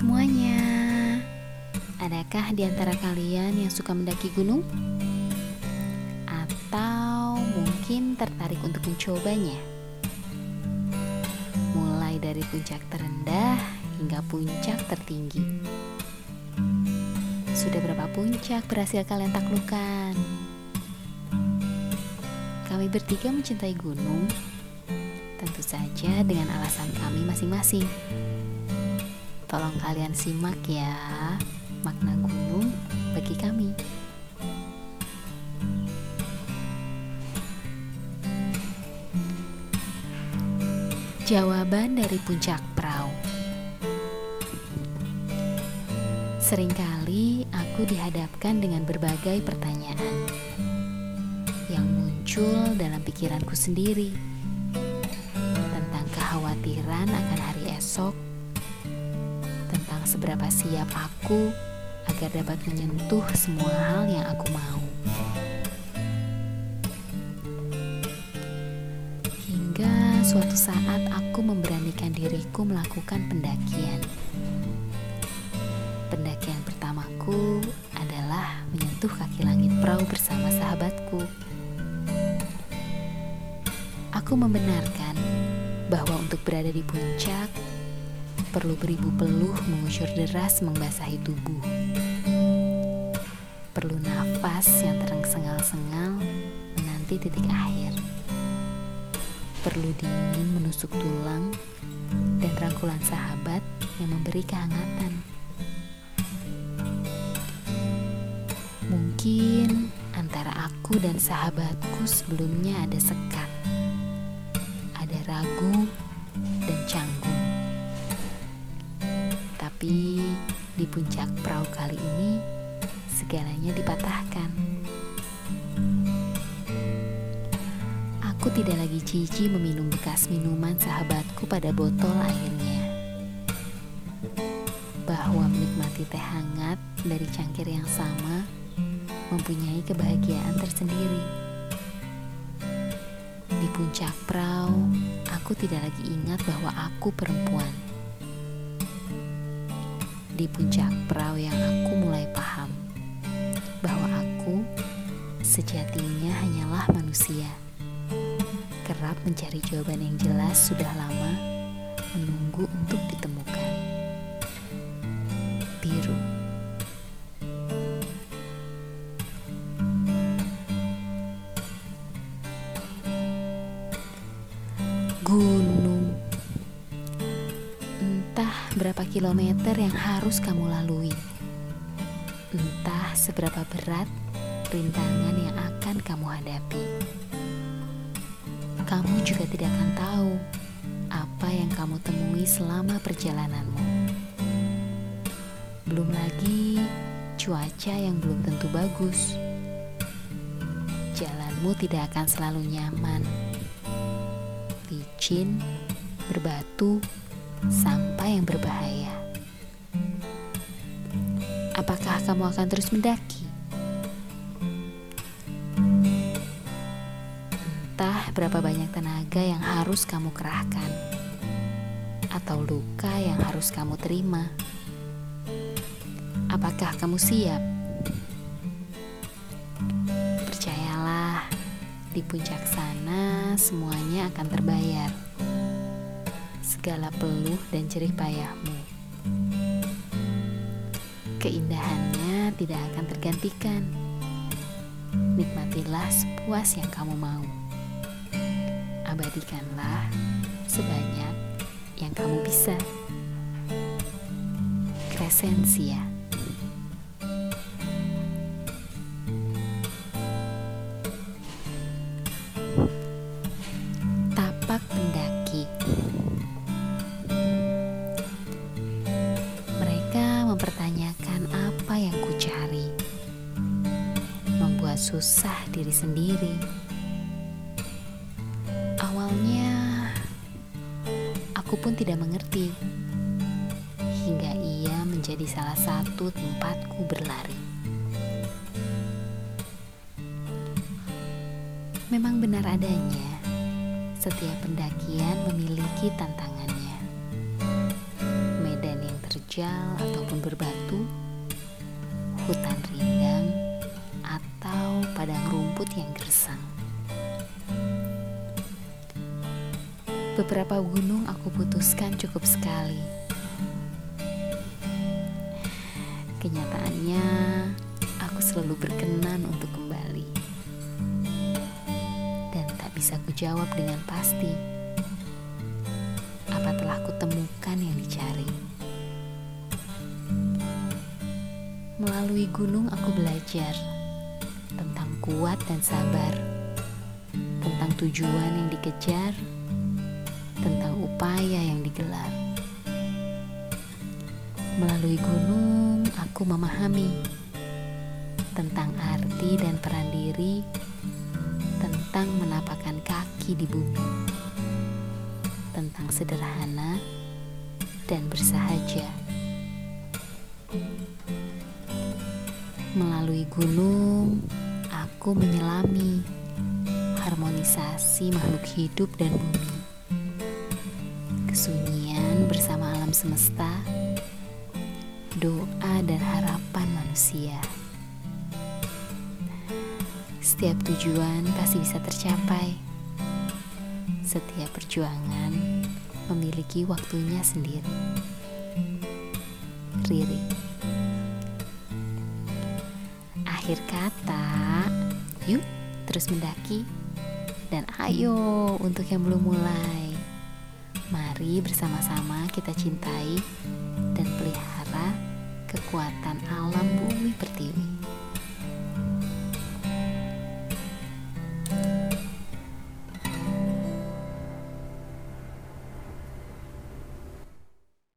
semuanya. Adakah di antara kalian yang suka mendaki gunung? Atau mungkin tertarik untuk mencobanya? Mulai dari puncak terendah hingga puncak tertinggi. Sudah berapa puncak berhasil kalian taklukkan? Kami bertiga mencintai gunung, tentu saja dengan alasan kami masing-masing. Tolong kalian simak ya makna gunung bagi kami. Jawaban dari puncak perahu. Seringkali aku dihadapkan dengan berbagai pertanyaan yang muncul dalam pikiranku sendiri tentang kekhawatiran akan hari esok seberapa siap aku agar dapat menyentuh semua hal yang aku mau. Hingga suatu saat aku memberanikan diriku melakukan pendakian. Pendakian pertamaku adalah menyentuh kaki langit perahu bersama sahabatku. Aku membenarkan bahwa untuk berada di puncak perlu beribu peluh mengusur deras membasahi tubuh. Perlu nafas yang terengsengal-sengal menanti titik akhir. Perlu dingin menusuk tulang dan rangkulan sahabat yang memberi kehangatan. Mungkin antara aku dan sahabatku sebelumnya ada sekat, ada ragu dan canggung. Tapi di puncak perahu kali ini segalanya dipatahkan. Aku tidak lagi cici meminum bekas minuman sahabatku pada botol airnya. Bahwa menikmati teh hangat dari cangkir yang sama mempunyai kebahagiaan tersendiri. Di puncak perahu, aku tidak lagi ingat bahwa aku perempuan di puncak perahu yang aku mulai paham bahwa aku sejatinya hanyalah manusia. Kerap mencari jawaban yang jelas sudah lama, menunggu untuk ditemukan. Berapa kilometer yang harus kamu lalui. Entah seberapa berat rintangan yang akan kamu hadapi. Kamu juga tidak akan tahu apa yang kamu temui selama perjalananmu. Belum lagi cuaca yang belum tentu bagus. Jalanmu tidak akan selalu nyaman. Licin, berbatu, sampai yang berbahaya. Apakah kamu akan terus mendaki? Entah berapa banyak tenaga yang harus kamu kerahkan, atau luka yang harus kamu terima. Apakah kamu siap? Percayalah, di puncak sana semuanya akan terbayar segala peluh dan jerih payahmu. Keindahannya tidak akan tergantikan. Nikmatilah sepuas yang kamu mau. Abadikanlah sebanyak yang kamu bisa. Kresensia. Susah diri sendiri. Awalnya, aku pun tidak mengerti hingga ia menjadi salah satu tempatku berlari. Memang benar adanya, setiap pendakian memiliki tantangannya. Medan yang terjal ataupun berbatu, hutan rindang, atau padang rumput yang gersang. Beberapa gunung aku putuskan cukup sekali. Kenyataannya, aku selalu berkenan untuk kembali. Dan tak bisa kujawab dengan pasti apa telah kutemukan yang dicari. Melalui gunung aku belajar tentang kuat dan sabar, tentang tujuan yang dikejar, tentang upaya yang digelar. Melalui gunung, aku memahami tentang arti dan peran diri, tentang menapakkan kaki di bumi, tentang sederhana dan bersahaja. Melalui gunung, aku menyelami harmonisasi makhluk hidup dan bumi kesunyian bersama alam semesta, doa dan harapan manusia. Setiap tujuan pasti bisa tercapai. Setiap perjuangan memiliki waktunya sendiri. Riri. Akhir kata, yuk terus mendaki dan ayo untuk yang belum mulai. Mari bersama-sama kita cintai dan pelihara kekuatan alam bumi pertiwi.